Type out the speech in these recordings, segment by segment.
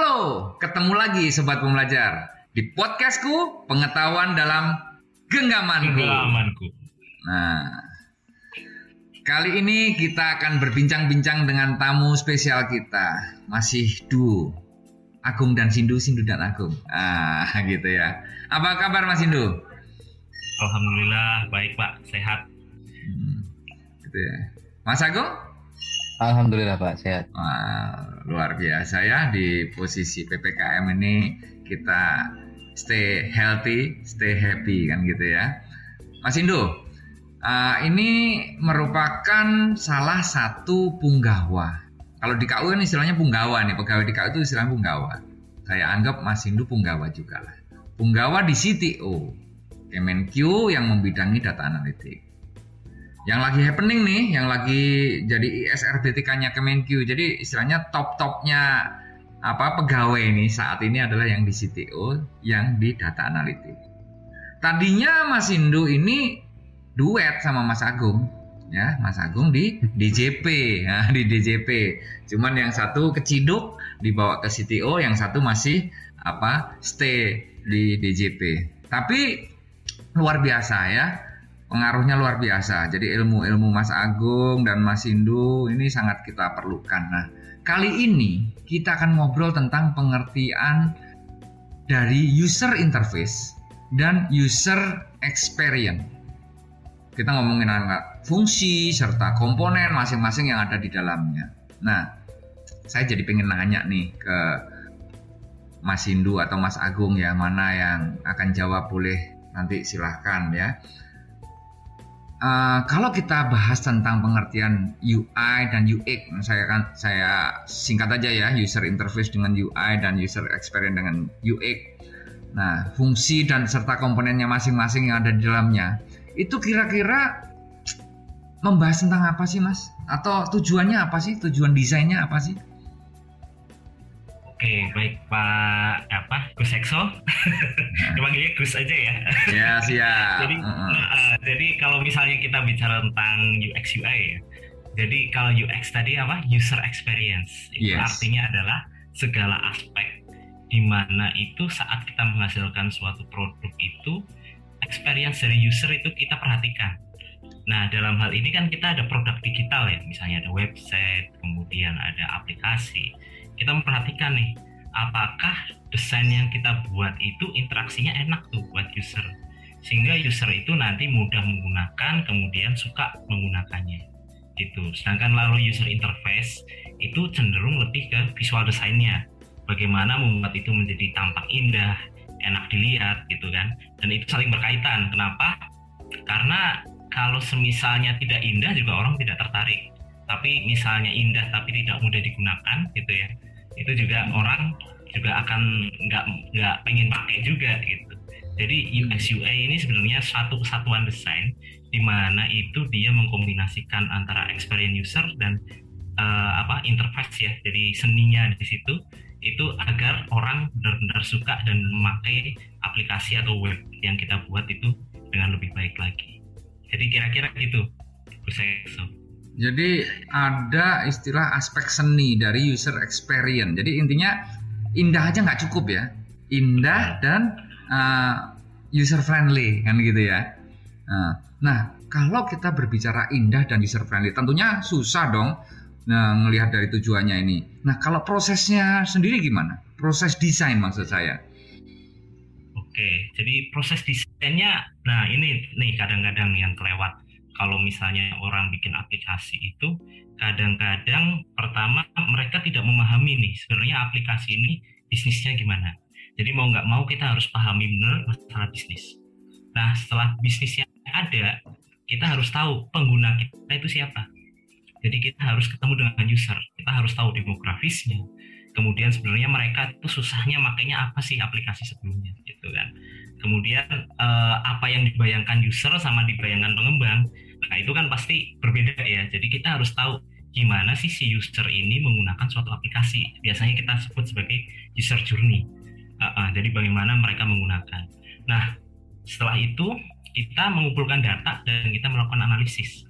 Halo, ketemu lagi Sobat Pembelajar di podcastku Pengetahuan dalam Genggamanku. Genggamanku. Nah, kali ini kita akan berbincang-bincang dengan tamu spesial kita, masih duo Agung dan Sindu, Sindu dan Agung. Ah, gitu ya. Apa kabar Mas Sindu? Alhamdulillah baik Pak, sehat. Hmm, gitu ya. Mas Agung? Alhamdulillah Pak, sehat. Wah, luar biasa ya di posisi PPKM ini kita stay healthy, stay happy kan gitu ya. Mas Indo, uh, ini merupakan salah satu punggawa. Kalau di KU kan istilahnya punggawa nih, pegawai di KU itu istilahnya punggawa. Saya anggap Mas Indo punggawa juga lah. Punggawa di CTO, Kemenq yang membidangi data analitik yang lagi happening nih, yang lagi jadi ISRBTK-nya Kemenq. Jadi istilahnya top-topnya apa pegawai ini saat ini adalah yang di CTO, yang di data analitik. Tadinya Mas Indu ini duet sama Mas Agung, ya Mas Agung di DJP, ya, di DJP. Cuman yang satu keciduk dibawa ke CTO, yang satu masih apa stay di DJP. Tapi luar biasa ya pengaruhnya luar biasa. Jadi ilmu-ilmu Mas Agung dan Mas Indu ini sangat kita perlukan. Nah, kali ini kita akan ngobrol tentang pengertian dari user interface dan user experience. Kita ngomongin anak fungsi serta komponen masing-masing yang ada di dalamnya. Nah, saya jadi pengen nanya nih ke Mas Indu atau Mas Agung ya, mana yang akan jawab boleh nanti silahkan ya. Uh, kalau kita bahas tentang pengertian UI dan UX, saya kan saya singkat aja ya, user interface dengan UI dan user experience dengan UX. Nah, fungsi dan serta komponennya masing-masing yang ada di dalamnya, itu kira-kira membahas tentang apa sih, Mas? Atau tujuannya apa sih? Tujuan desainnya apa sih? Oke, baik Pak apa Gus Ekso. Dipanggilnya Gus aja ya. Ya, siap. jadi uh -uh. Uh, jadi kalau misalnya kita bicara tentang UX UI ya. Jadi kalau UX tadi apa? User experience. Itu yes. artinya adalah segala aspek di mana itu saat kita menghasilkan suatu produk itu experience dari user itu kita perhatikan. Nah, dalam hal ini kan kita ada produk digital ya, misalnya ada website, kemudian ada aplikasi kita memperhatikan nih apakah desain yang kita buat itu interaksinya enak tuh buat user? Sehingga user itu nanti mudah menggunakan kemudian suka menggunakannya. Gitu. Sedangkan lalu user interface itu cenderung lebih ke visual desainnya. Bagaimana membuat itu menjadi tampak indah enak dilihat gitu kan. Dan itu saling berkaitan. Kenapa? Karena kalau semisalnya tidak indah juga orang tidak tertarik tapi misalnya indah tapi tidak mudah digunakan gitu ya. Itu juga orang juga akan nggak nggak pengen pakai juga gitu. Jadi UX UI ini sebenarnya satu kesatuan desain di mana itu dia mengkombinasikan antara experience user dan uh, apa interface ya. Jadi seninya di situ itu agar orang benar-benar suka dan memakai aplikasi atau web yang kita buat itu dengan lebih baik lagi. Jadi kira-kira gitu Bu jadi ada istilah aspek seni dari user experience. Jadi intinya indah aja nggak cukup ya. Indah dan uh, user friendly kan gitu ya. Uh, nah kalau kita berbicara indah dan user friendly, tentunya susah dong nah, ngelihat dari tujuannya ini. Nah kalau prosesnya sendiri gimana? Proses desain maksud saya. Oke, jadi proses desainnya, nah ini nih kadang-kadang yang kelewat kalau misalnya orang bikin aplikasi itu kadang-kadang pertama mereka tidak memahami nih sebenarnya aplikasi ini bisnisnya gimana. Jadi mau nggak mau kita harus pahami benar masalah bisnis. Nah setelah bisnisnya ada, kita harus tahu pengguna kita itu siapa. Jadi kita harus ketemu dengan user, kita harus tahu demografisnya. Kemudian sebenarnya mereka itu susahnya makanya apa sih aplikasi sebelumnya gitu kan. Kemudian eh, apa yang dibayangkan user sama dibayangkan pengembang Nah itu kan pasti berbeda ya. Jadi kita harus tahu gimana sih si user ini menggunakan suatu aplikasi. Biasanya kita sebut sebagai user journey. Uh, uh, jadi bagaimana mereka menggunakan. Nah setelah itu kita mengumpulkan data dan kita melakukan analisis.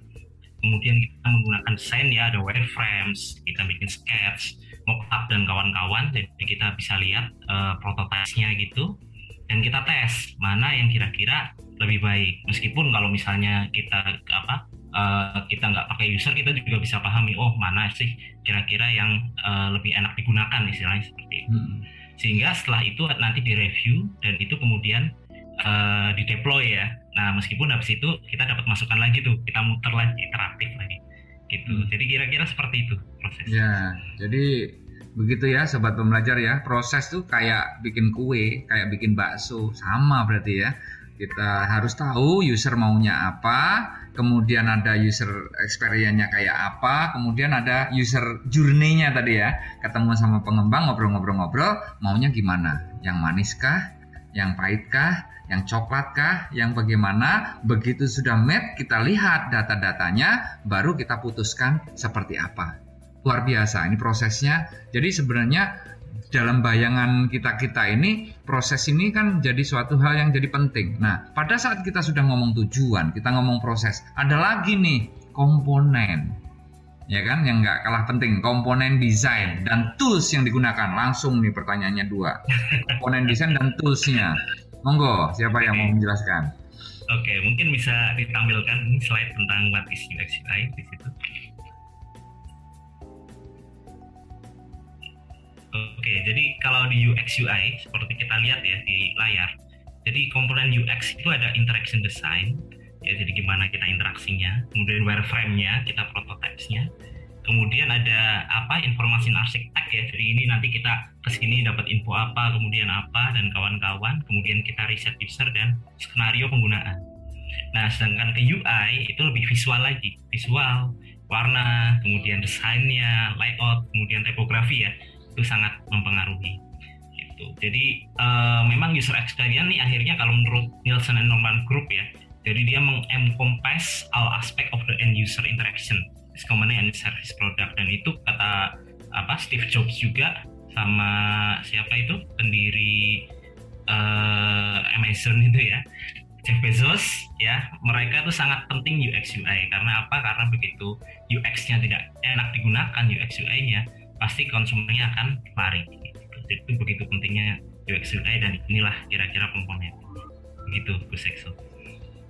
Kemudian kita menggunakan desain ya ada wireframes, kita bikin sketch, mockup dan kawan-kawan jadi kita bisa lihat uh, prototipenya gitu dan kita tes mana yang kira-kira lebih baik meskipun kalau misalnya kita apa uh, kita nggak pakai user kita juga bisa pahami oh mana sih kira-kira yang uh, lebih enak digunakan istilahnya seperti itu hmm. sehingga setelah itu nanti direview dan itu kemudian uh, di deploy ya nah meskipun habis itu kita dapat masukan lagi tuh kita muter lagi iteratif lagi gitu. Hmm. Jadi kira-kira seperti itu prosesnya. Ya, jadi begitu ya sobat pembelajar ya. Proses tuh kayak bikin kue, kayak bikin bakso, sama berarti ya. Kita harus tahu user maunya apa, kemudian ada user experience-nya kayak apa, kemudian ada user journey-nya tadi ya. Ketemu sama pengembang ngobrol-ngobrol-ngobrol, maunya gimana? Yang manis kah? Yang pahit kah? yang coklat kah, yang bagaimana. Begitu sudah met, kita lihat data-datanya, baru kita putuskan seperti apa. Luar biasa, ini prosesnya. Jadi sebenarnya dalam bayangan kita-kita ini, proses ini kan jadi suatu hal yang jadi penting. Nah, pada saat kita sudah ngomong tujuan, kita ngomong proses, ada lagi nih komponen ya kan yang nggak kalah penting komponen desain dan tools yang digunakan langsung nih pertanyaannya dua komponen desain dan toolsnya Monggo, siapa yang mau menjelaskan? Oke, mungkin bisa ditampilkan ini slide tentang what is UX UI di situ. Oke, jadi kalau di UX UI seperti kita lihat ya di layar, jadi komponen UX itu ada interaction design, ya jadi gimana kita interaksinya, kemudian wireframe-nya, kita prototypes-nya, kemudian ada apa informasi arsitek ya jadi ini nanti kita ke sini dapat info apa kemudian apa dan kawan-kawan kemudian kita riset user dan skenario penggunaan. Nah sedangkan ke UI itu lebih visual lagi visual warna kemudian desainnya layout kemudian typography ya itu sangat mempengaruhi gitu. Jadi uh, memang user experience nih akhirnya kalau menurut Nielsen and Norman Group ya jadi dia mengencompass all aspect of the end user interaction Common and Service Product. Dan itu kata apa Steve Jobs juga sama siapa itu? Pendiri uh, Amazon itu ya Jeff Bezos ya. Mereka itu sangat penting UX UI karena apa? Karena begitu UX-nya tidak enak digunakan UX UI-nya pasti konsumennya akan lari jadi itu begitu pentingnya UX UI dan inilah kira-kira komponen begitu Gus Exo.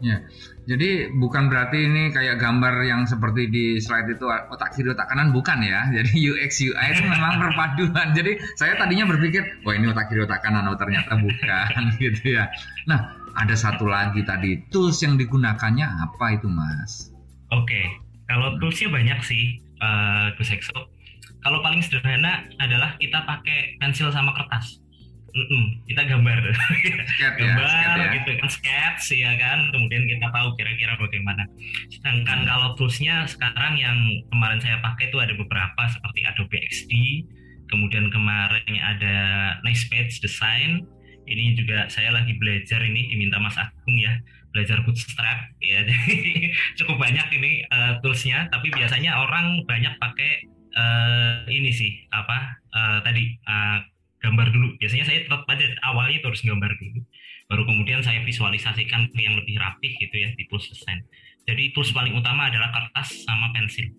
Ya, jadi bukan berarti ini kayak gambar yang seperti di slide itu otak kiri otak kanan bukan ya. Jadi UX UI itu memang perpaduan. Jadi saya tadinya berpikir, wah ini otak kiri otak kanan, oh ternyata bukan gitu ya. Nah, ada satu lagi tadi tools yang digunakannya apa itu mas? Oke, kalau toolsnya banyak sih, uh, Gus Exo. Kalau paling sederhana adalah kita pakai pensil sama kertas. Mm-mm, kita gambar. Sketch ya, gambar ya, ya. gitu kan sketch ya kan? Kemudian kita tahu kira-kira bagaimana. Sedangkan hmm. kalau toolsnya sekarang yang kemarin saya pakai itu ada beberapa seperti Adobe XD kemudian kemarin ada Nice Page Design. Ini juga saya lagi belajar ini diminta Mas Agung ya belajar bootstrap. Ya jadi cukup banyak ini uh, toolsnya. Tapi biasanya orang banyak pakai uh, ini sih apa uh, tadi uh, gambar dulu. Biasanya saya tetap aja awalnya itu harus gambar dulu. Baru kemudian saya visualisasikan yang lebih rapih gitu ya di tools design. Jadi tools paling utama adalah kertas sama pensil.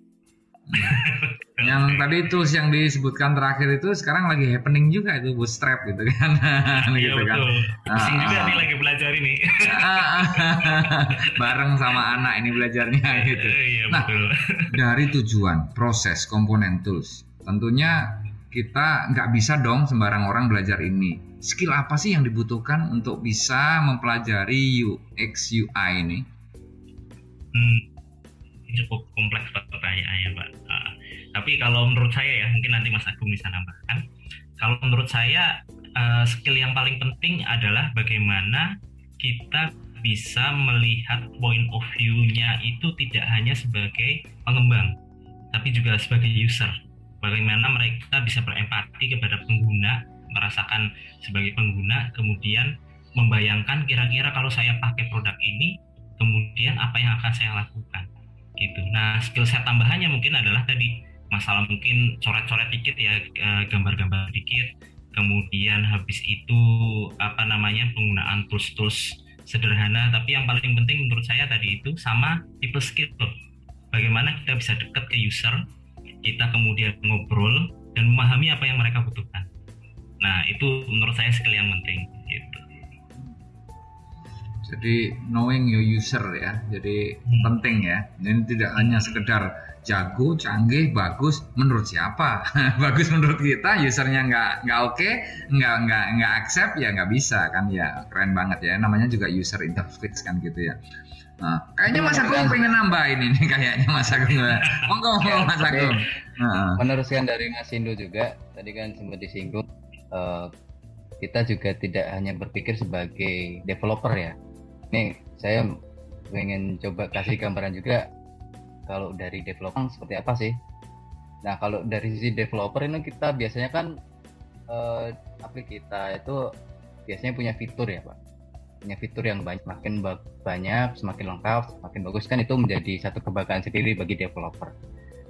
Yang tadi tools yang disebutkan terakhir itu sekarang lagi happening juga itu bootstrap gitu kan. Iya, gitu kan Pusing juga ah, nih lagi belajar ini. Bareng sama anak ini belajarnya gitu. iya, nah betul. dari tujuan proses komponen tools. Tentunya kita nggak bisa dong sembarang orang belajar ini. Skill apa sih yang dibutuhkan untuk bisa mempelajari UX UI ini? Hmm, cukup kompleks pertanyaannya, Pak. Uh, tapi kalau menurut saya ya, mungkin nanti Mas Agung bisa nambahkan. Kalau menurut saya, uh, skill yang paling penting adalah bagaimana kita bisa melihat point of view-nya itu tidak hanya sebagai pengembang, tapi juga sebagai user bagaimana mereka bisa berempati kepada pengguna merasakan sebagai pengguna kemudian membayangkan kira-kira kalau saya pakai produk ini kemudian apa yang akan saya lakukan gitu nah skill set tambahannya mungkin adalah tadi masalah mungkin coret-coret dikit ya eh, gambar-gambar dikit kemudian habis itu apa namanya penggunaan tools-tools sederhana tapi yang paling penting menurut saya tadi itu sama tipe skill bagaimana kita bisa dekat ke user kita kemudian ngobrol dan memahami apa yang mereka butuhkan. Nah, itu menurut saya skill yang penting. Jadi knowing your user ya, jadi hmm. penting ya. Ini tidak hanya sekedar jago, canggih, bagus menurut siapa? bagus menurut kita, usernya nggak nggak oke, okay, nggak nggak nggak accept ya nggak bisa kan ya keren banget ya. Namanya juga user interface kan gitu ya. Nah, kayaknya Mas Agung pengen nambahin ini kayaknya Mas Agung. Monggo ya, Mas Agung. Nah. Meneruskan dari Mas Indo juga, tadi kan sempat disinggung uh, kita juga tidak hanya berpikir sebagai developer ya. Nih, saya pengen coba kasih gambaran juga kalau dari developer seperti apa sih? Nah, kalau dari sisi developer ini kita biasanya kan uh, aplikasi kita itu biasanya punya fitur ya, Pak punya fitur yang banyak, makin banyak, semakin lengkap, semakin bagus kan itu menjadi satu kebanggaan sendiri bagi developer.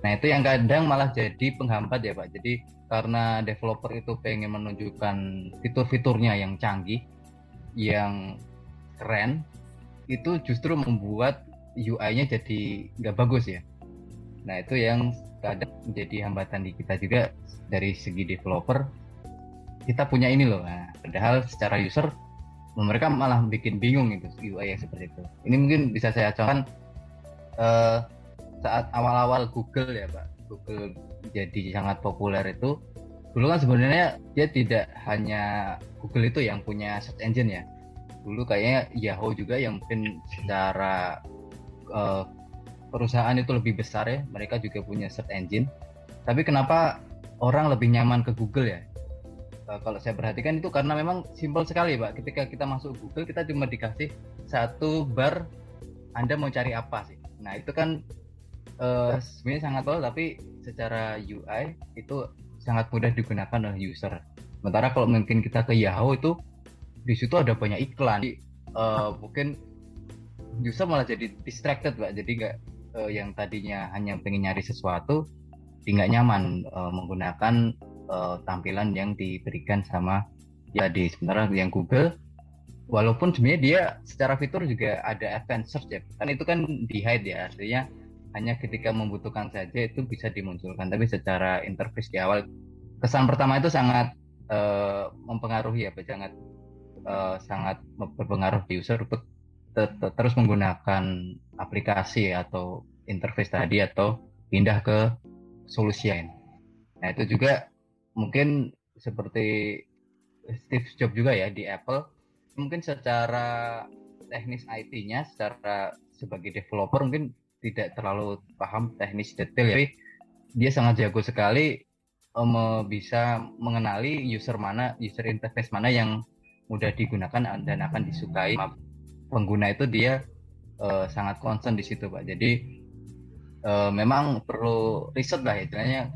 Nah itu yang kadang malah jadi penghambat ya Pak. Jadi karena developer itu pengen menunjukkan fitur-fiturnya yang canggih, yang keren, itu justru membuat UI-nya jadi nggak bagus ya. Nah itu yang kadang menjadi hambatan di kita juga dari segi developer. Kita punya ini loh, nah, padahal secara user mereka malah bikin bingung itu UI yang seperti itu. Ini mungkin bisa saya contohkan uh, saat awal-awal Google ya Pak, Google jadi sangat populer itu dulu kan sebenarnya dia tidak hanya Google itu yang punya search engine ya. Dulu kayaknya Yahoo juga yang mungkin secara uh, perusahaan itu lebih besar ya, mereka juga punya search engine. Tapi kenapa orang lebih nyaman ke Google ya? uh, kalau saya perhatikan itu karena memang simpel sekali pak ketika kita masuk Google kita cuma dikasih satu bar anda mau cari apa sih nah itu kan uh, sebenarnya sangat tol tapi secara UI itu sangat mudah digunakan oleh user sementara kalau mungkin kita ke Yahoo itu di situ ada banyak iklan. Uh, mungkin user malah jadi distracted pak jadi nggak uh, yang tadinya hanya pengen nyari sesuatu tidak nyaman uh, menggunakan uh, tampilan yang diberikan sama ya di sementara yang Google. Walaupun sebenarnya dia secara fitur juga ada advanced search ya. Kan itu kan di hide ya. Artinya hanya ketika membutuhkan saja itu bisa dimunculkan. Tapi secara interface di awal kesan pertama itu sangat uh, mempengaruhi ya sangat uh, sangat berpengaruh di user untuk terus menggunakan aplikasi atau interface tadi atau pindah ke solusi lain. Nah itu juga mungkin seperti Steve Jobs juga ya di Apple mungkin secara teknis IT-nya secara sebagai developer mungkin tidak terlalu paham teknis detail ya tapi dia sangat jago sekali um, bisa mengenali user mana user interface mana yang mudah digunakan dan akan disukai pengguna itu dia uh, sangat concern di situ pak jadi uh, memang perlu riset lah istilahnya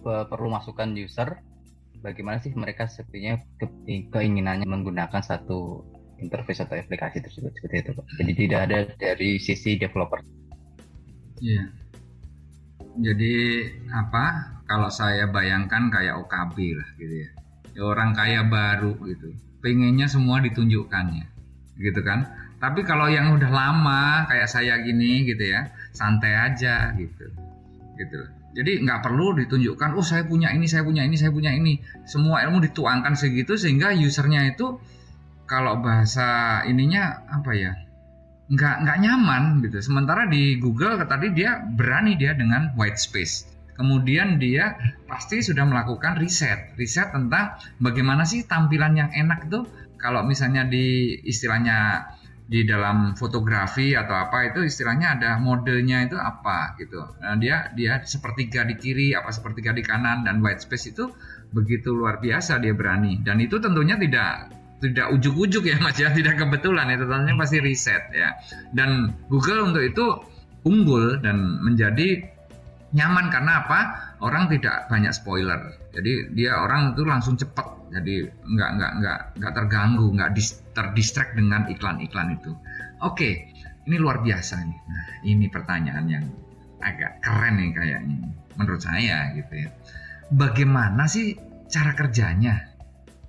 perlu masukan user bagaimana sih mereka sepertinya ke, keinginannya menggunakan satu interface atau aplikasi tersebut seperti itu Pak. Jadi tidak ada dari sisi developer. Iya. Jadi apa? Kalau saya bayangkan kayak OKB lah gitu ya. ya orang kaya baru gitu. Pengennya semua ditunjukkannya. Gitu kan? Tapi kalau yang udah lama kayak saya gini gitu ya, santai aja gitu. Gitu jadi nggak perlu ditunjukkan, oh saya punya ini, saya punya ini, saya punya ini. Semua ilmu dituangkan segitu sehingga usernya itu kalau bahasa ininya apa ya nggak nggak nyaman gitu. Sementara di Google tadi dia berani dia dengan white space. Kemudian dia pasti sudah melakukan riset, riset tentang bagaimana sih tampilan yang enak tuh kalau misalnya di istilahnya di dalam fotografi atau apa itu istilahnya ada modenya itu apa gitu. Nah, dia dia sepertiga di kiri apa sepertiga di kanan dan white space itu begitu luar biasa dia berani dan itu tentunya tidak tidak ujuk-ujuk ya Mas ya, tidak kebetulan itu tentunya pasti riset ya. Dan Google untuk itu unggul dan menjadi nyaman karena apa? Orang tidak banyak spoiler. Jadi dia orang itu langsung cepat jadi nggak nggak nggak nggak terganggu nggak terdistract dengan iklan-iklan itu. Oke ini luar biasa nih. Nah ini pertanyaan yang agak keren nih kayaknya menurut saya gitu ya. Bagaimana sih cara kerjanya?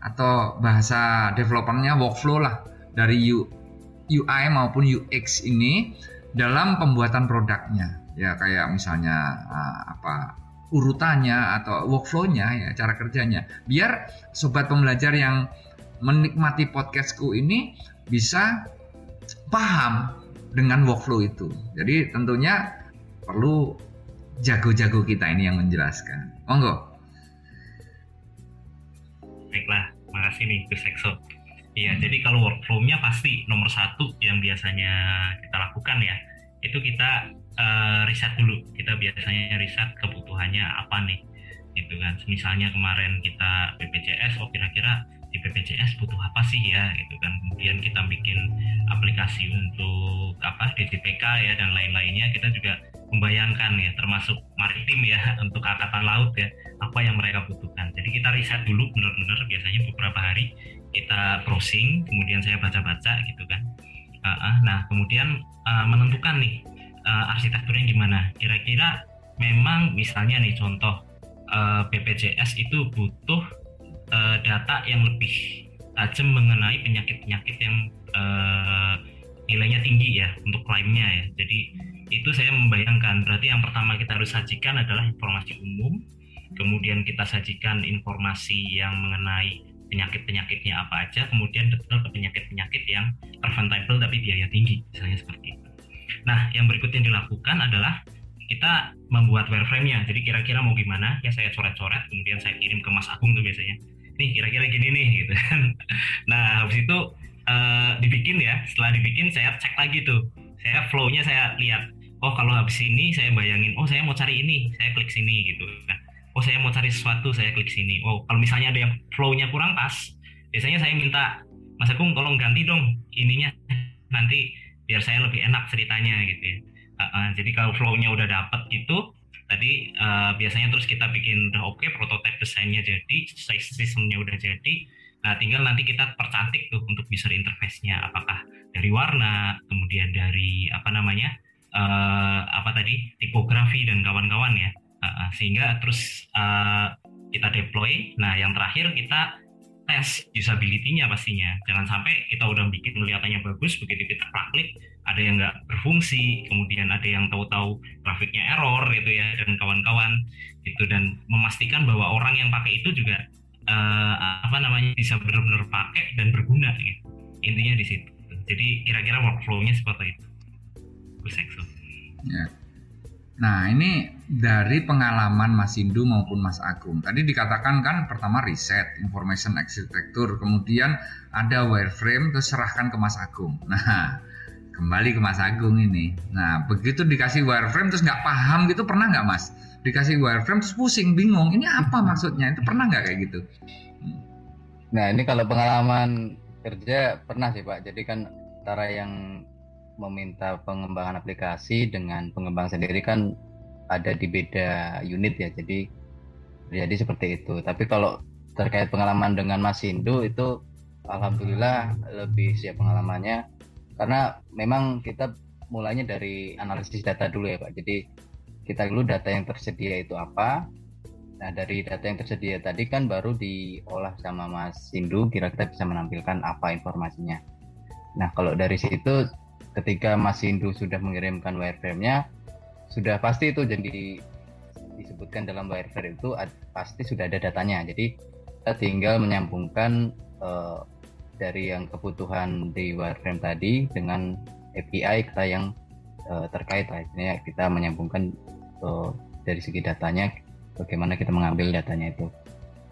Atau bahasa developernya workflow lah dari UI maupun UX ini dalam pembuatan produknya ya kayak misalnya uh, apa urutannya atau workflownya ya cara kerjanya. Biar sobat pembelajar yang menikmati podcastku ini bisa paham dengan workflow itu. Jadi tentunya perlu jago-jago kita ini yang menjelaskan. Monggo. Baiklah makasih nih Gus Exo Iya, hmm. jadi kalau workflow-nya pasti nomor satu yang biasanya kita lakukan ya, itu kita uh, riset dulu. Kita biasanya riset kebutuhannya apa nih gitu kan. Misalnya kemarin kita BPJS oh kira-kira di BPJS butuh apa sih ya gitu kan. Kemudian kita bikin aplikasi untuk apa DTPK ya dan lain-lainnya. Kita juga membayangkan ya termasuk maritim ya untuk angkatan laut ya apa yang mereka butuhkan. Jadi kita riset dulu benar-benar. Biasanya beberapa hari kita browsing kemudian saya baca-baca gitu kan. Nah kemudian uh, menentukan nih uh, arsitekturnya gimana? Kira-kira memang misalnya nih contoh uh, eh, BPJS itu butuh uh, data yang lebih tajam mengenai penyakit-penyakit yang uh, nilainya tinggi ya untuk klaimnya ya. Jadi itu saya membayangkan. Berarti yang pertama kita harus sajikan adalah informasi umum. Kemudian kita sajikan informasi yang mengenai penyakit-penyakitnya apa aja. Kemudian detail ke penyakit-penyakit yang preventable tapi biaya tinggi misalnya seperti itu Nah, yang berikutnya dilakukan adalah kita membuat wireframe-nya. Jadi kira-kira mau gimana? Ya saya coret-coret, kemudian saya kirim ke Mas Agung tuh biasanya. Nih kira-kira gini nih gitu kan. Nah, habis itu uh, dibikin ya. Setelah dibikin saya cek lagi tuh. Saya flow-nya saya lihat. Oh, kalau habis ini saya bayangin, oh saya mau cari ini, saya klik sini gitu kan. Oh, saya mau cari sesuatu, saya klik sini. Oh, kalau misalnya ada yang flow-nya kurang pas, biasanya saya minta Mas Agung tolong ganti dong ininya nanti biar saya lebih enak ceritanya gitu ya. Uh, uh, jadi kalau flow-nya udah dapet gitu tadi uh, biasanya terus kita bikin udah oke okay, prototype desainnya jadi sistemnya udah jadi nah tinggal nanti kita percantik tuh untuk user interface-nya. Apakah dari warna kemudian dari apa namanya uh, apa tadi tipografi dan kawan-kawan ya. Uh, sehingga terus uh, kita deploy. Nah yang terakhir kita tes usability-nya pastinya. Jangan sampai kita udah bikin kelihatannya bagus, begitu kita klik ada yang nggak berfungsi, kemudian ada yang tahu-tahu grafiknya error gitu ya dan kawan-kawan gitu dan memastikan bahwa orang yang pakai itu juga uh, apa namanya bisa benar-benar pakai dan berguna gitu. Intinya di situ. Jadi kira-kira workflow-nya seperti itu. Gus Ya. Nah, ini dari pengalaman Mas Indu maupun Mas Agung. Tadi dikatakan kan pertama riset, information architecture, kemudian ada wireframe, terus serahkan ke Mas Agung. Nah, kembali ke Mas Agung ini. Nah, begitu dikasih wireframe terus nggak paham gitu, pernah nggak Mas? Dikasih wireframe terus pusing, bingung, ini apa maksudnya? Itu pernah nggak kayak gitu? Nah, ini kalau pengalaman kerja pernah sih Pak. Jadi kan antara yang meminta pengembangan aplikasi dengan pengembang sendiri kan ada di beda unit ya jadi jadi seperti itu. Tapi kalau terkait pengalaman dengan Mas Hindu itu alhamdulillah lebih siap pengalamannya. Karena memang kita mulainya dari analisis data dulu ya Pak. Jadi kita dulu data yang tersedia itu apa? Nah dari data yang tersedia tadi kan baru diolah sama Mas Hindu kira-kira bisa menampilkan apa informasinya. Nah kalau dari situ ketika Mas Hindu sudah mengirimkan wireframe-nya sudah pasti itu jadi disebutkan dalam wireframe itu pasti sudah ada datanya. Jadi kita tinggal menyambungkan uh, dari yang kebutuhan di wireframe tadi dengan API kita yang uh, terkait. Ini kita menyambungkan uh, dari segi datanya bagaimana kita mengambil datanya itu.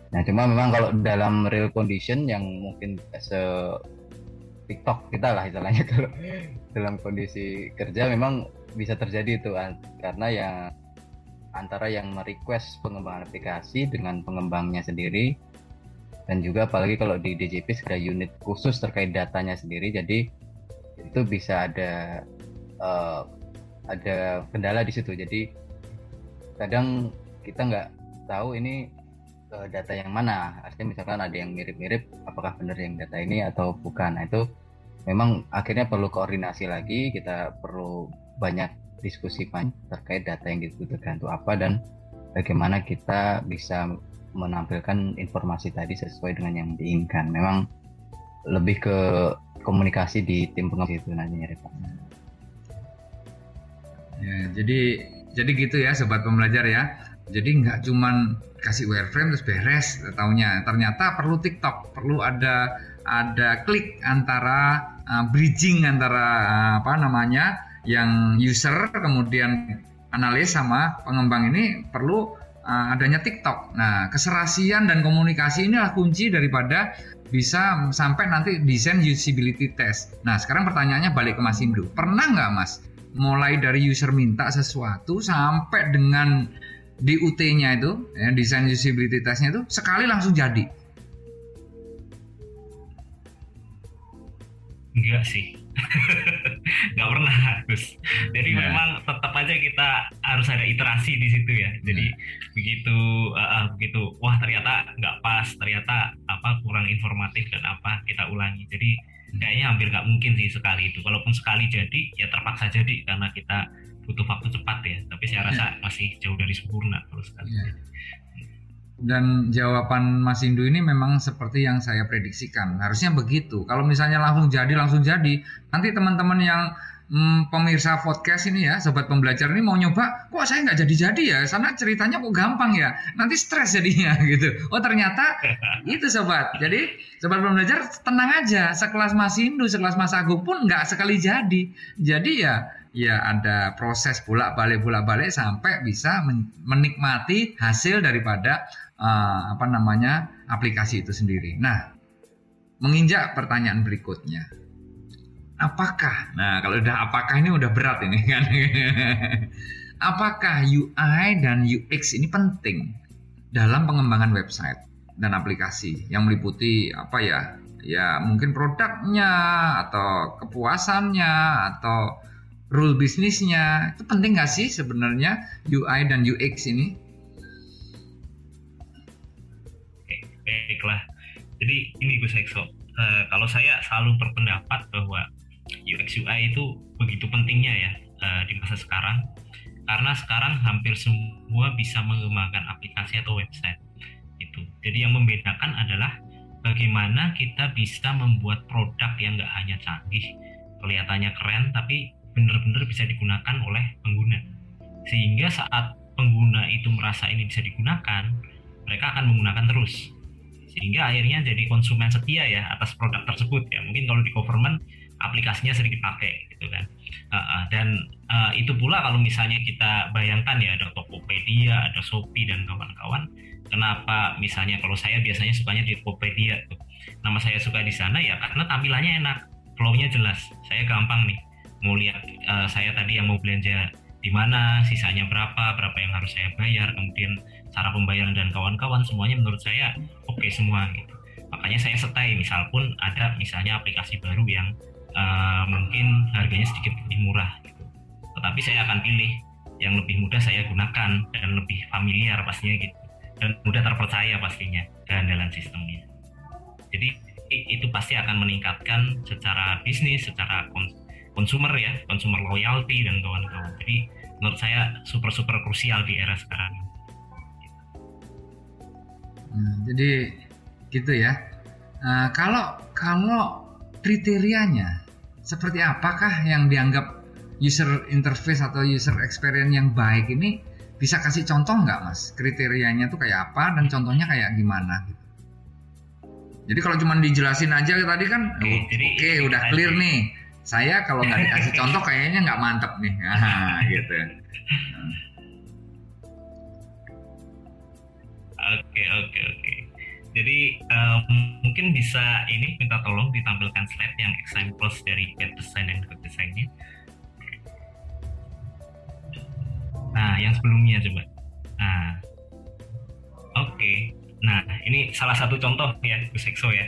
Nah cuma memang kalau dalam real condition yang mungkin se TikTok kita lah istilahnya. Kalau dalam kondisi kerja memang bisa terjadi itu karena yang antara yang merequest pengembangan aplikasi dengan pengembangnya sendiri dan juga apalagi kalau di DJP ada unit khusus terkait datanya sendiri jadi itu bisa ada uh, ada kendala di situ. Jadi kadang kita nggak tahu ini uh, data yang mana artinya misalkan ada yang mirip-mirip apakah benar yang data ini atau bukan nah itu memang akhirnya perlu koordinasi lagi kita perlu banyak diskusi terkait data yang dibutuhkan itu apa dan bagaimana kita bisa menampilkan informasi tadi sesuai dengan yang diinginkan memang lebih ke komunikasi di tim pengawas itu nantinya Pak. Ya, jadi jadi gitu ya sobat pembelajar ya. Jadi nggak cuman kasih wireframe terus beres taunya. Ternyata perlu TikTok, perlu ada ada klik antara uh, bridging antara uh, apa namanya yang user kemudian analis sama pengembang ini perlu uh, adanya TikTok. Nah, keserasian dan komunikasi inilah kunci daripada bisa sampai nanti desain usability test. Nah, sekarang pertanyaannya balik ke Mas Indu. Pernah nggak Mas mulai dari user minta sesuatu sampai dengan DUT-nya itu, ya, desain usability testnya itu sekali langsung jadi? Enggak sih. nggak pernah Gus. Jadi nah. memang tetap aja kita harus ada iterasi di situ ya. Jadi nah. begitu uh, begitu wah ternyata nggak pas, ternyata apa kurang informatif dan apa kita ulangi. Jadi hmm. kayaknya hampir nggak mungkin sih sekali itu. Kalaupun sekali jadi ya terpaksa jadi karena kita butuh waktu cepat ya. Tapi saya rasa ya. masih jauh dari sempurna kalau sekali. Ya. Dan jawaban Mas Indu ini memang seperti yang saya prediksikan. Harusnya begitu. Kalau misalnya langsung jadi, langsung jadi. Nanti teman-teman yang hmm, pemirsa podcast ini ya, sobat pembelajar ini mau nyoba, kok saya nggak jadi-jadi ya? Sana ceritanya kok gampang ya? Nanti stres jadinya gitu. Oh ternyata itu sobat. Jadi sobat pembelajar tenang aja. Sekelas Mas Indu, sekelas Mas Agung pun nggak sekali jadi. Jadi ya ya ada proses bolak-balik bolak-balik sampai bisa menikmati hasil daripada uh, apa namanya aplikasi itu sendiri. Nah, menginjak pertanyaan berikutnya. Apakah? Nah, kalau udah apakah ini udah berat ini kan. apakah UI dan UX ini penting dalam pengembangan website dan aplikasi yang meliputi apa ya? Ya, mungkin produknya atau kepuasannya atau rule bisnisnya. Itu penting nggak sih sebenarnya UI dan UX ini? baiklah jadi ini Gus Ekso uh, kalau saya selalu berpendapat bahwa UX UI itu begitu pentingnya ya uh, di masa sekarang karena sekarang hampir semua bisa mengembangkan aplikasi atau website itu jadi yang membedakan adalah bagaimana kita bisa membuat produk yang nggak hanya canggih kelihatannya keren tapi benar-benar bisa digunakan oleh pengguna. Sehingga saat pengguna itu merasa ini bisa digunakan mereka akan menggunakan terus. Sehingga akhirnya jadi konsumen setia ya atas produk tersebut ya. Mungkin kalau di government aplikasinya sering dipakai gitu kan. Dan uh, itu pula kalau misalnya kita bayangkan ya ada Tokopedia ada Shopee dan kawan-kawan kenapa misalnya kalau saya biasanya sukanya di Tokopedia tuh. Nama saya suka di sana ya karena tampilannya enak flownya jelas saya gampang nih mau lihat uh, saya tadi yang mau belanja di mana sisanya berapa berapa yang harus saya bayar kemudian cara pembayaran dan kawan-kawan semuanya menurut saya oke okay semua gitu. Makanya saya setai misal pun ada misalnya aplikasi baru yang uh, mungkin harganya sedikit lebih murah gitu. Tetapi saya akan pilih yang lebih mudah saya gunakan dan lebih familiar pastinya gitu. Dan mudah terpercaya pastinya keandalan sistemnya. Jadi itu pasti akan meningkatkan secara bisnis secara konsumer ya konsumer loyalty dan kawan-kawan jadi menurut saya super super krusial di era sekarang Nah, jadi gitu ya. Nah, kalau kalau kriterianya seperti apakah yang dianggap user interface atau user experience yang baik ini bisa kasih contoh nggak mas? Kriterianya tuh kayak apa dan contohnya kayak gimana? Gitu. Jadi kalau cuma dijelasin aja tadi kan, oke okay, okay, udah clear nih. Saya kalau nggak dikasih contoh kayaknya nggak mantep nih, nah, gitu. Oke oke oke. Jadi um, mungkin bisa ini minta tolong ditampilkan slide yang examples dari bad design dan good design-nya. Nah, yang sebelumnya coba. Nah, oke. Okay. Nah, ini salah satu contoh ya, Gus Exo ya.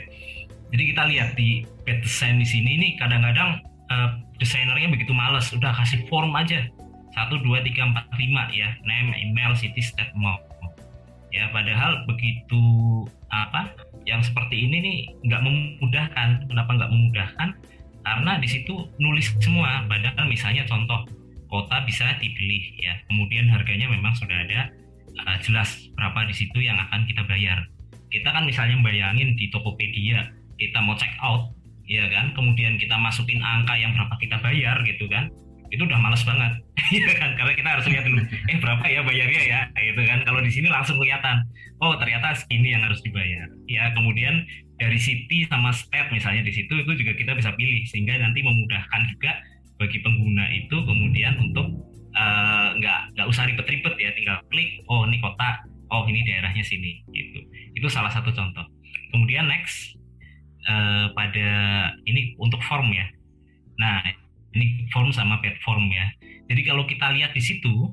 Jadi kita lihat di bad design di sini ini kadang-kadang uh, desainernya begitu males, udah kasih form aja. satu dua tiga empat lima ya, name, email, city, state, mau ya padahal begitu apa yang seperti ini nih nggak memudahkan. Kenapa nggak memudahkan? Karena di situ nulis semua. Padahal misalnya contoh kota bisa dipilih ya. Kemudian harganya memang sudah ada uh, jelas berapa di situ yang akan kita bayar. Kita kan misalnya bayangin di Tokopedia kita mau check out ya kan? Kemudian kita masukin angka yang berapa kita bayar gitu kan? Itu udah males banget. Ya kan? Karena kita harus lihat dulu eh berapa ya bayarnya ya? Gitu kan? Kalau di sini langsung kelihatan oh ternyata segini yang harus dibayar. Ya kemudian dari city sama state misalnya di situ itu juga kita bisa pilih sehingga nanti memudahkan juga bagi pengguna itu kemudian untuk uh, nggak nggak usah ribet-ribet ya tinggal klik oh ini kota oh ini daerahnya sini gitu. Itu salah satu contoh. Kemudian next uh, pada ini untuk form ya nah ini form sama platform ya. Jadi kalau kita lihat di situ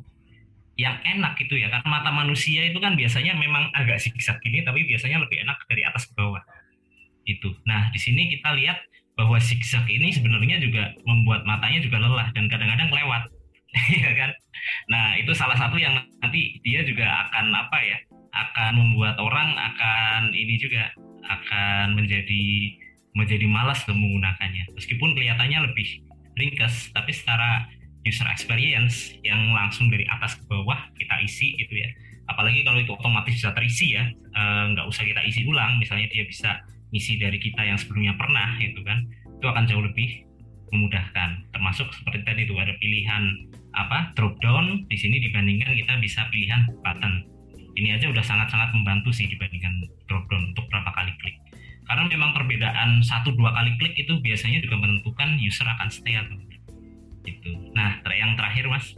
yang enak itu ya karena mata manusia itu kan biasanya memang agak zigzag gini tapi biasanya lebih enak dari atas ke bawah. Itu. Nah, di sini kita lihat bahwa zigzag ini sebenarnya juga membuat matanya juga lelah dan kadang-kadang lewat. ya kan? Nah, itu salah satu yang nanti dia juga akan apa ya? akan membuat orang akan ini juga akan menjadi menjadi malas menggunakannya. Meskipun kelihatannya lebih ringkas tapi secara user experience yang langsung dari atas ke bawah kita isi gitu ya. Apalagi kalau itu otomatis bisa terisi ya eh, nggak usah kita isi ulang. Misalnya dia bisa isi dari kita yang sebelumnya pernah itu kan. Itu akan jauh lebih memudahkan. Termasuk seperti tadi itu ada pilihan apa drop down. Di sini dibandingkan kita bisa pilihan button ini aja udah sangat-sangat membantu sih dibandingkan drop down untuk berapa kali klik. Karena memang perbedaan satu dua kali klik itu biasanya juga menentukan user akan stay atau tidak. Gitu. Nah yang terakhir mas.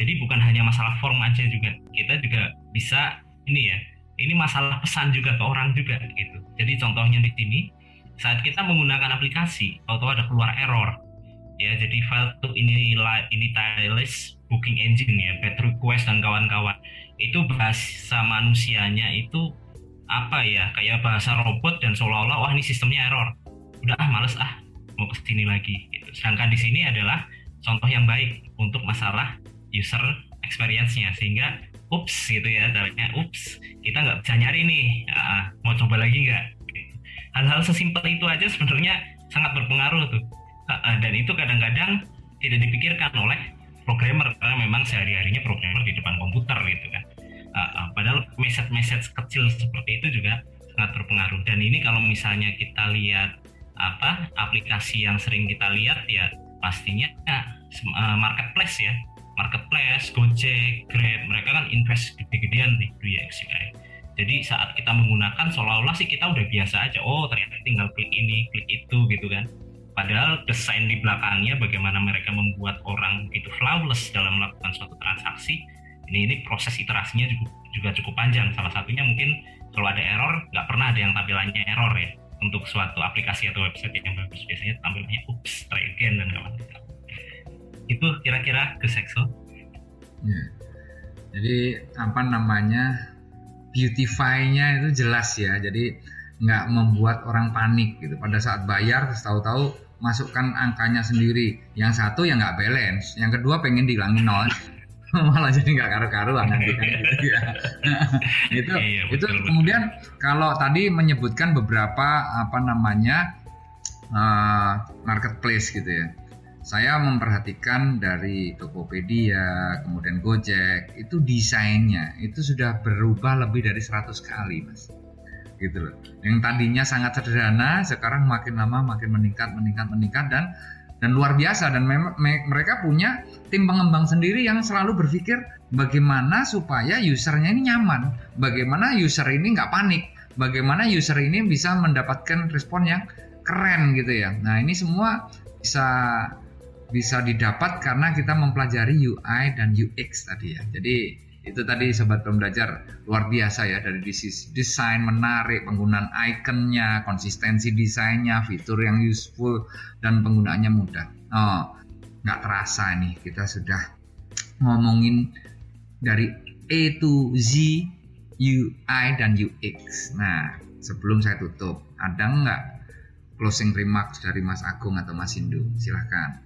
Jadi bukan hanya masalah form aja juga. Kita juga bisa ini ya ini masalah pesan juga ke orang juga gitu. Jadi contohnya di sini saat kita menggunakan aplikasi atau ada keluar error. Ya jadi file to ini ini list booking engine ya bad request dan kawan-kawan itu bahasa manusianya itu apa ya? Kayak bahasa robot dan seolah-olah wah ini sistemnya error. Udah ah males ah mau ke sini lagi gitu. sedangkan di sini adalah contoh yang baik untuk masalah user experience-nya. Sehingga ups gitu ya caranya ups kita nggak bisa nyari nih. Ah, mau coba lagi nggak? Hal-hal sesimpel itu aja sebenarnya sangat berpengaruh tuh. Dan itu kadang-kadang tidak dipikirkan oleh programmer karena memang sehari-harinya programmer di depan komputer gitu kan. Uh, padahal message-message kecil seperti itu juga sangat berpengaruh dan ini kalau misalnya kita lihat apa aplikasi yang sering kita lihat ya pastinya uh, marketplace ya. Marketplace Gojek Grab mereka kan invest gede-gedean di UX UI jadi saat kita menggunakan seolah-olah sih kita udah biasa aja oh ternyata tinggal klik ini klik itu gitu kan padahal desain di belakangnya bagaimana mereka membuat orang itu flawless dalam melakukan suatu transaksi ini ini proses iterasinya juga, juga cukup panjang. Salah satunya mungkin kalau ada error nggak pernah ada yang tampilannya error ya. Untuk suatu aplikasi atau website yang bagus biasanya tampilannya ups try again dan kawan-kawan. Itu kira-kira ke sekso ya. jadi apa namanya beautify-nya itu jelas ya. Jadi nggak membuat orang panik gitu. Pada saat bayar tahu-tahu masukkan angkanya sendiri yang satu yang nggak balance yang kedua pengen dihilangin nol malah jadi nggak karu-karuan nanti kan gitu ya. itu iya, betul, itu betul. kemudian kalau tadi menyebutkan beberapa apa namanya uh, marketplace gitu ya. Saya memperhatikan dari Tokopedia, kemudian Gojek, itu desainnya itu sudah berubah lebih dari 100 kali, Mas. Gitu loh. Yang tadinya sangat sederhana, sekarang makin lama makin meningkat, meningkat, meningkat dan dan luar biasa dan mereka punya tim pengembang sendiri yang selalu berpikir bagaimana supaya usernya ini nyaman, bagaimana user ini nggak panik, bagaimana user ini bisa mendapatkan respon yang keren gitu ya. Nah ini semua bisa bisa didapat karena kita mempelajari UI dan UX tadi ya. Jadi itu tadi sobat pembelajar luar biasa ya dari desain menarik penggunaan ikonnya konsistensi desainnya fitur yang useful dan penggunaannya mudah. Oh nggak terasa nih kita sudah ngomongin dari A to Z UI dan UX nah sebelum saya tutup ada nggak closing remarks dari Mas Agung atau Mas Indu? Silahkan.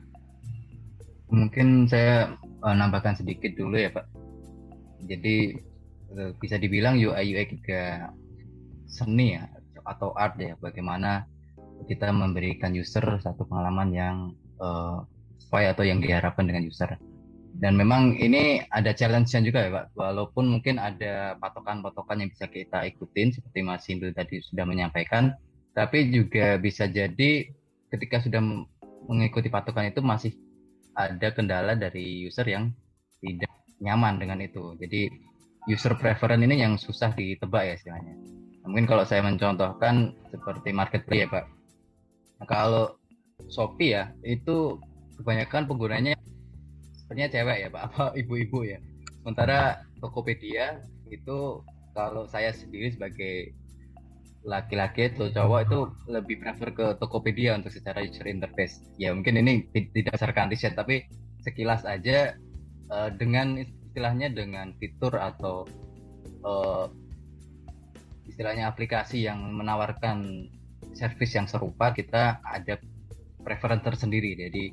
Mungkin saya uh, nambahkan sedikit dulu ya Pak jadi eh, bisa dibilang UI UX juga seni ya atau art ya bagaimana kita memberikan user satu pengalaman yang uh, atau yang diharapkan dengan user. Dan memang ini ada challenge-nya juga ya Pak. Walaupun mungkin ada patokan-patokan yang bisa kita ikutin seperti Mas Hindu tadi sudah menyampaikan tapi juga bisa jadi ketika sudah mengikuti patokan itu masih ada kendala dari user yang tidak nyaman dengan itu. Jadi user preference ini yang susah ditebak ya istilahnya. Mungkin kalau saya mencontohkan seperti marketplace ya Pak. Nah, kalau Shopee ya itu kebanyakan penggunanya sebenarnya cewek ya Pak, apa ibu-ibu ya. Sementara Tokopedia itu kalau saya sendiri sebagai laki-laki itu cowok itu lebih prefer ke Tokopedia untuk secara user interface. Ya mungkin ini tidak berdasarkan riset tapi sekilas aja uh, dengan istilahnya dengan fitur atau uh, istilahnya aplikasi yang menawarkan service yang serupa kita ada preference tersendiri. Jadi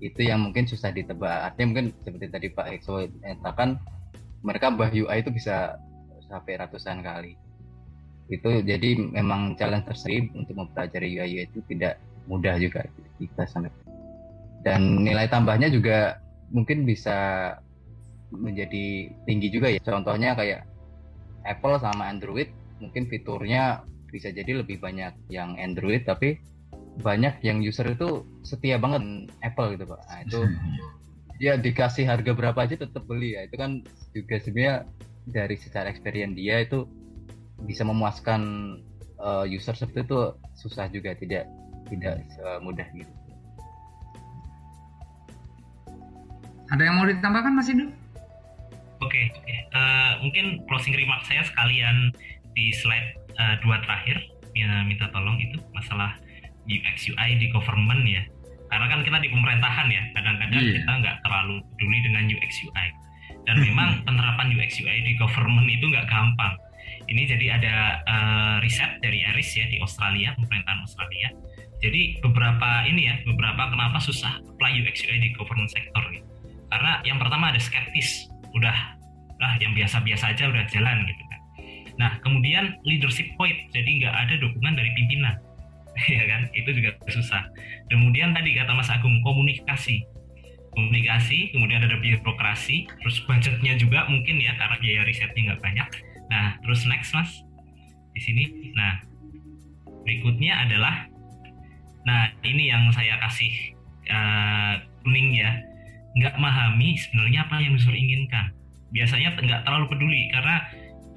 itu yang mungkin susah ditebak. Artinya mungkin seperti tadi Pak Exo katakan mereka bah UI itu bisa sampai ratusan kali itu jadi memang challenge tersendiri untuk mempelajari UI itu tidak mudah juga kita sampai dan nilai tambahnya juga mungkin bisa menjadi tinggi juga ya. Contohnya kayak Apple sama Android mungkin fiturnya bisa jadi lebih banyak yang Android tapi banyak yang user itu setia banget Apple gitu pak. Nah, itu ya dikasih harga berapa aja tetap beli ya. Itu kan juga sebenarnya dari secara experience dia itu bisa memuaskan uh, user seperti itu susah juga tidak tidak semudah gitu. Ada yang mau ditambahkan Mas Indu? Oke, okay, okay. uh, eh, mungkin closing remark saya sekalian di slide uh, dua terakhir ya, minta tolong itu masalah UX UI di government ya. Karena kan kita di pemerintahan ya, kadang-kadang yeah. kita nggak terlalu peduli dengan UX UI. Dan memang penerapan UX UI di government itu nggak gampang ini jadi ada uh, riset dari Eris ya di Australia, pemerintahan Australia. Jadi beberapa ini ya, beberapa kenapa susah apply UX UI di government sector gitu. Karena yang pertama ada skeptis, udah lah yang biasa-biasa aja udah jalan gitu kan. Nah kemudian leadership point, jadi nggak ada dukungan dari pimpinan, ya kan? Itu juga susah. Kemudian tadi kata Mas Agung komunikasi, komunikasi, kemudian ada birokrasi, terus budgetnya juga mungkin ya karena biaya risetnya nggak banyak Nah, terus next mas di sini. Nah, berikutnya adalah, nah ini yang saya kasih uh, kuning ya, nggak memahami sebenarnya apa yang user inginkan. Biasanya nggak terlalu peduli karena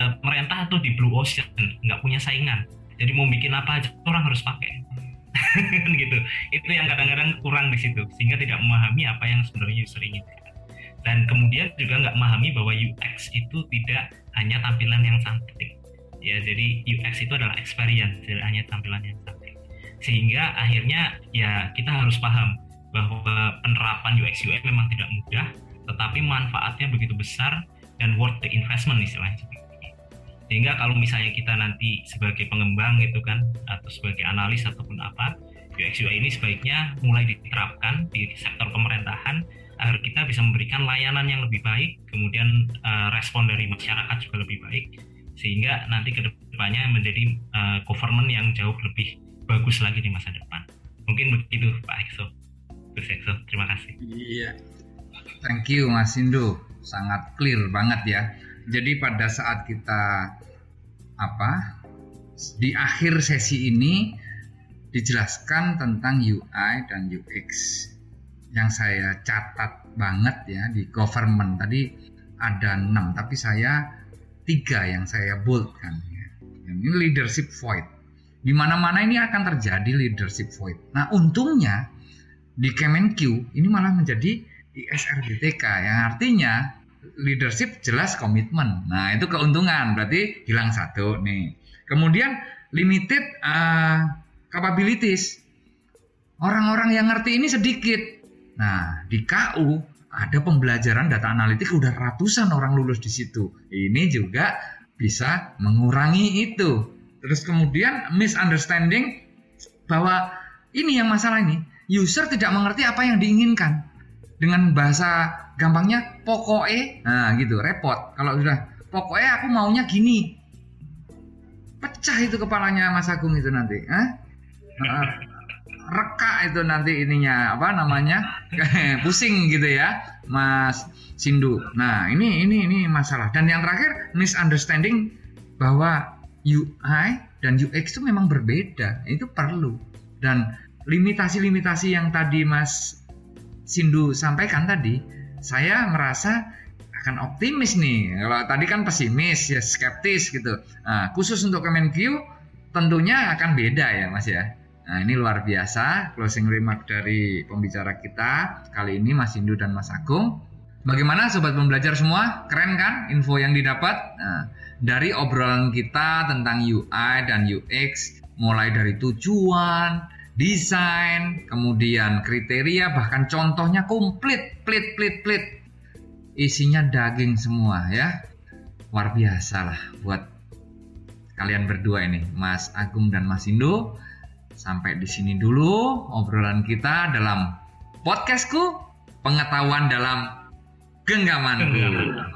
uh, pemerintah tuh di blue ocean, nggak punya saingan. Jadi mau bikin apa aja orang harus pakai. gitu. Itu yang kadang-kadang kurang di situ, sehingga tidak memahami apa yang sebenarnya user inginkan dan kemudian juga nggak memahami bahwa UX itu tidak hanya tampilan yang cantik ya jadi UX itu adalah experience tidak hanya tampilan yang cantik sehingga akhirnya ya kita harus paham bahwa penerapan UX UI memang tidak mudah tetapi manfaatnya begitu besar dan worth the investment istilahnya sehingga kalau misalnya kita nanti sebagai pengembang gitu kan atau sebagai analis ataupun apa UX UI ini sebaiknya mulai diterapkan di sektor pemerintahan agar kita bisa memberikan layanan yang lebih baik, kemudian uh, respon dari masyarakat juga lebih baik, sehingga nanti ke depannya menjadi uh, government yang jauh lebih bagus lagi di masa depan. Mungkin begitu Pak Exo. Exo, terima kasih. Iya, thank you Mas Indu, sangat clear banget ya. Jadi pada saat kita apa di akhir sesi ini dijelaskan tentang UI dan UX yang saya catat banget ya di government. Tadi ada enam tapi saya tiga yang saya boldkan ya. ini leadership void. Di mana-mana ini akan terjadi leadership void. Nah untungnya di Kemenq ini malah menjadi ISRBTK yang artinya leadership jelas komitmen. Nah itu keuntungan berarti hilang satu nih. Kemudian limited uh, capabilities. Orang-orang yang ngerti ini sedikit. Nah, di KU ada pembelajaran data analitik udah ratusan orang lulus di situ. Ini juga bisa mengurangi itu. Terus kemudian misunderstanding bahwa ini yang masalah ini, user tidak mengerti apa yang diinginkan. Dengan bahasa gampangnya pokoknya, nah gitu, repot. Kalau sudah pokoknya aku maunya gini. Pecah itu kepalanya Mas Agung itu nanti. Hah? Reka itu nanti ininya apa namanya pusing gitu ya Mas Sindu. Nah ini ini ini masalah dan yang terakhir misunderstanding bahwa UI dan UX itu memang berbeda itu perlu dan limitasi-limitasi yang tadi Mas Sindu sampaikan tadi, saya merasa akan optimis nih. Kalau tadi kan pesimis ya skeptis gitu. Nah, khusus untuk Kemenkyu tentunya akan beda ya Mas ya. Nah ini luar biasa closing remark dari pembicara kita kali ini Mas Indu dan Mas Agung. Bagaimana sobat pembelajar semua? Keren kan info yang didapat? Nah, dari obrolan kita tentang UI dan UX, mulai dari tujuan, desain, kemudian kriteria, bahkan contohnya komplit, plit, plit, plit. Isinya daging semua ya. Luar biasa lah buat kalian berdua ini, Mas Agung dan Mas Indu. Sampai di sini dulu obrolan kita dalam podcastku pengetahuan dalam genggamanku. Genggaman.